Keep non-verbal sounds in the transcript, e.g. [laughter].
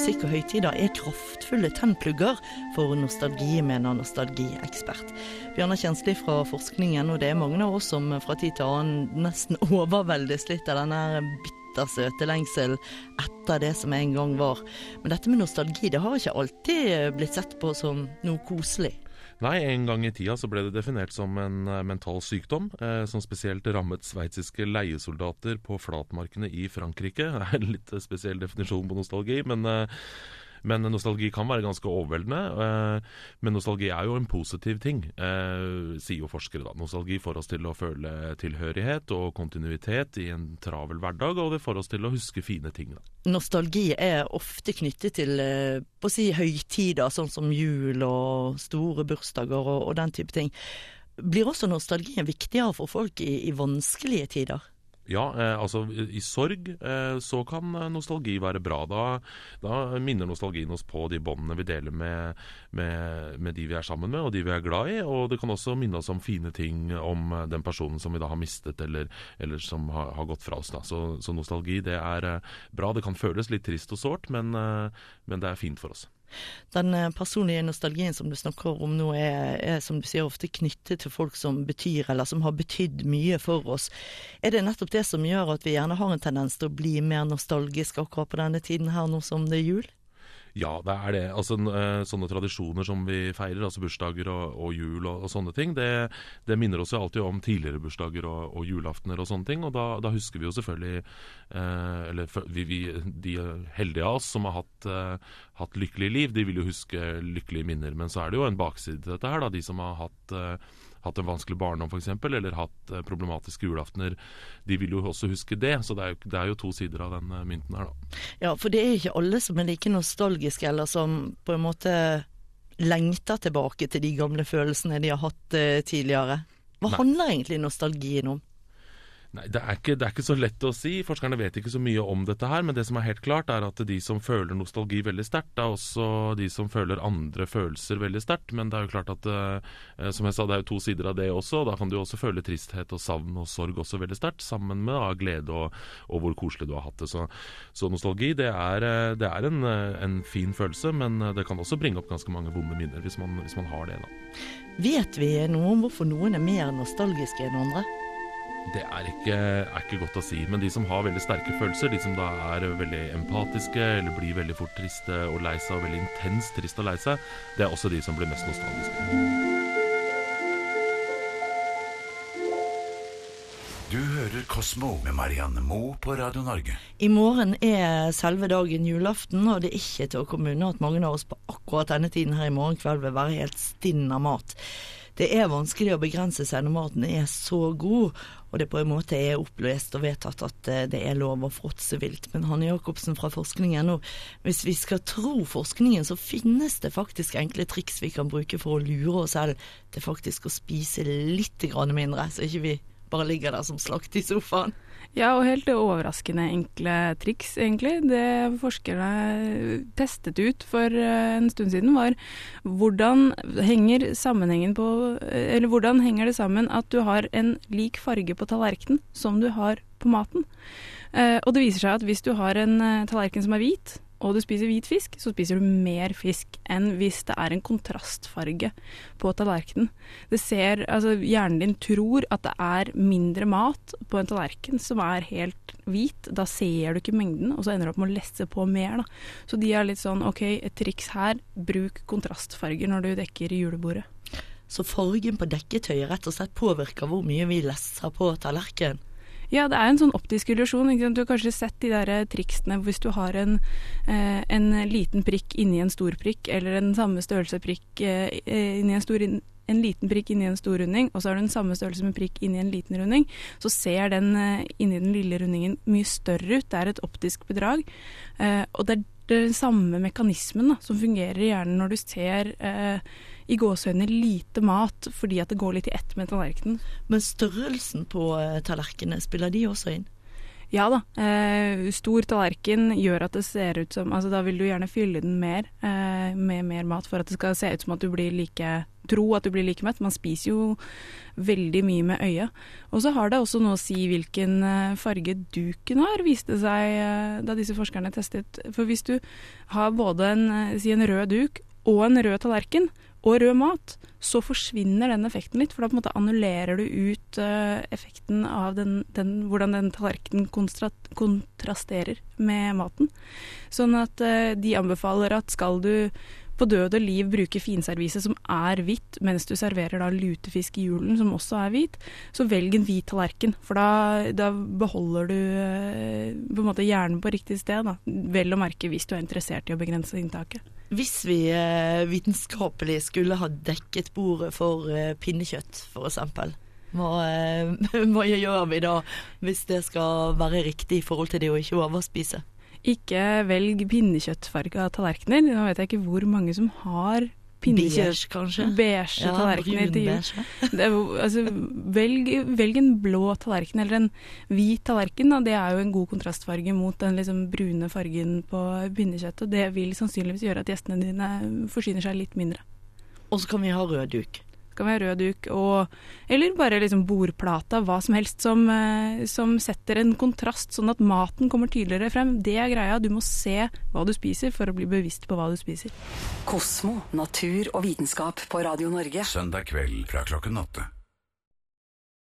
musikk og høytider er kraftfulle tennplugger for nostalgi, mener nostalgiekspert. Bjørnar Kjensli fra forskningen, og det er mange av oss som fra tid til annen nesten [laughs] overveldes litt av denne bittersøte lengsel etter det som en gang var. Men dette med nostalgi, det har ikke alltid blitt sett på som noe koselig. Nei, en gang i tida så ble det definert som en uh, mental sykdom, eh, som spesielt rammet sveitsiske leiesoldater på flatmarkene i Frankrike. [laughs] Det er en litt spesiell definisjon på nostalgi, men uh, men nostalgi kan være ganske overveldende. Eh, men nostalgi er jo en positiv ting, eh, sier jo forskere. da. Nostalgi får oss til å føle tilhørighet og kontinuitet i en travel hverdag, og det får oss til å huske fine ting. da. Nostalgi er ofte knyttet til eh, på å si høytider, sånn som jul og store bursdager og, og den type ting. Blir også nostalgien viktigere for folk i, i vanskelige tider? Ja, eh, altså i sorg eh, så kan eh, nostalgi være bra. Da, da minner nostalgien oss på de båndene vi deler med, med, med, de vi er sammen med og de vi er glad i. Og det kan også minne oss om fine ting om den personen som vi da har mistet eller, eller som har, har, gått fra oss. Da. Så, så nostalgi det er bra. Det kan føles litt trist og sårt, men, men det er fint for oss. Den eh, personlige nostalgien som du snakker om nå, er, er, som du sier ofte knyttet til folk som betyr, eller som har betydd mye for oss. Er det nettopp det som gjør at vi gjerne har en tendens til å bli mer nostalgiske akkurat på denne tiden her, nå som det er jul? Ja, det er det. Altså, eh, sånne tradisjoner som vi feirer, altså bursdager og, og jul og, og, sånne ting, det, det, minner oss jo alltid om tidligere bursdager og, og julaftener og sånne ting. Og da, da husker vi jo selvfølgelig eh, Eller vi, vi, de heldige av oss som har hatt, eh, hatt lykkelige liv, de vil jo huske lykkelige minner. Men så er det jo en bakside til dette her, da. De som har hatt eh, hatt en vanskelig barndom f.eks., eller hatt eh, problematiske julaftener, de vil jo også huske det. Så det er, jo, det er jo to sider av den eh, mynten her, da. Ja, for det er ikke alle som er like nostalgiske, eller som på en måte lengter tilbake til de gamle følelsene de har hatt uh, tidligere. Hva Nei. handler egentlig nostalgien om? Nei, det er, ikke, det er, ikke, så lett å si. Forskerne vet ikke så mye om dette her. Men det som er helt klart, er at de som føler nostalgi veldig sterkt, er også de som føler andre følelser veldig sterkt. Men det er jo klart at eh, som jeg sa, det er jo to sider av det også. Da kan du også føle tristhet og savn og sorg også veldig sterkt, sammen med da, glede og, og, hvor koselig du har hatt det. Så, så nostalgi, det er, eh, det er en, eh, en, fin følelse, men det kan også bringe opp ganske mange vonde minner hvis man, hvis man har det. da. Vet vi noe om hvorfor noen er mer nostalgiske enn andre? Det er ikke, er ikke, godt å si. Men de som har veldig sterke følelser, de som da er veldig empatiske eller blir veldig fort triste og lei seg, og veldig intenst trist og lei seg, det er også de som blir mest nostalgiske. Du hører Kosmo med Marianne Moe på Radio Norge. I morgen er selve dagen julaften, og det er ikke til å komme unna at mange av oss på akkurat denne tiden her i morgen kveld vil være helt stinn av mat. Det er vanskelig å begrense seg når maten er så god, og det på en måte er opplest og vedtatt at eh, det er lov å fråtse vilt. Men Hanne Jacobsen fra forskningen, og hvis vi skal tro forskningen, så finnes det faktisk enkle triks vi kan bruke for å lure oss selv til faktisk å spise litt mindre, så ikke vi bare ligger der som slakt i sofaen. Ja, og helt overraskende enkle triks, egentlig. Det forskerne testet ut for eh, en stund siden, var hvordan henger på Eller hvordan henger det sammen at du har en lik farge på tallerkenen som du har på maten? Eh, og det viser seg at hvis du har en eh, tallerken som er hvit, og du spiser hvit fisk, så spiser du mer fisk enn hvis det er en kontrastfarge på tallerkenen. Det ser, altså Hjernen din tror at det er mindre mat på en tallerken som er helt hvit. Da ser du ikke mengden, og så ender du opp med å lesse på mer. da. Så de er litt sånn OK, et triks her, bruk kontrastfarger når du dekker julebordet. Så fargen på dekketøyet rett og slett påvirker hvor mye vi lesser på tallerkenen? Ja, det er en sånn optisk illusjon. Du har kanskje sett de der eh, triksene hvis du har en, eh, en liten prikk inni en stor prikk, eller en samme størrelse prikk eh, inni en stor en liten prikk inni en stor runding, og så har du den samme størrelse med prikk inni en liten runding, så ser den inni den lille rundingen mye større ut. Det er et optisk bedrag. og det er den samme mekanismen da, som fungerer i hjernen når du ser eh, i gåsehudene lite mat fordi at det går litt i ett med tallerkenen. Men størrelsen på uh, tallerkenene, spiller de også inn? Ja da. Eh, stor tallerken gjør at det ser ut som Altså da vil du gjerne fylle den mer eh, med mer mat for at det skal se ut som at du blir like Tro at du blir like mett. Man spiser jo veldig mye med øyet. Og så har det også noe å si hvilken eh, farge duken har, viste seg eh, da disse forskerne testet. For hvis du har både en, eh, si en rød duk og en rød tallerken, og rød mat, så forsvinner den effekten litt. For da på en måte annullerer du ut uh, effekten av den, den, hvordan den tallerkenen kontrasterer med maten. Sånn at uh, de anbefaler at skal du på død og liv bruke finservise som er hvitt, mens du serverer da lutefisk i julen som også er hvit, så velg en hvit tallerken. For da, da beholder du uh, på en måte hjernen på riktig sted. Da. Vel å merke hvis du er interessert i å begrense inntaket. Hvis vi eh, vitenskapelig skulle ha dekket bordet for eh, pinnekjøtt, f.eks. Hva, eh, [laughs] hva gjør vi da, hvis det skal være riktig i forhold til det å ikke overspise? Ikke velg pinnekjøttfarga tallerkener. Nå vet jeg ikke hvor mange som har Beige, kanskje? Beige ja, tallerkener til jul. Altså, velg, velg, en blå tallerken eller en hvit tallerken. Da. Det er jo en god kontrastfarge mot den liksom brune fargen på pinnekjøttet. Det vil sannsynligvis gjøre at gjestene dine forsyner seg litt mindre. Og så kan vi ha rød duk kan være rød duk, og, eller bare liksom bordplata, hva som helst som, eh, som, setter en kontrast, sånn at maten kommer tydeligere frem. Det er greia. Du må se hva du spiser for å bli bevisst på hva du spiser. Kosmo, natur og vitenskap på Radio Norge. Søndag kveld fra klokken åtte.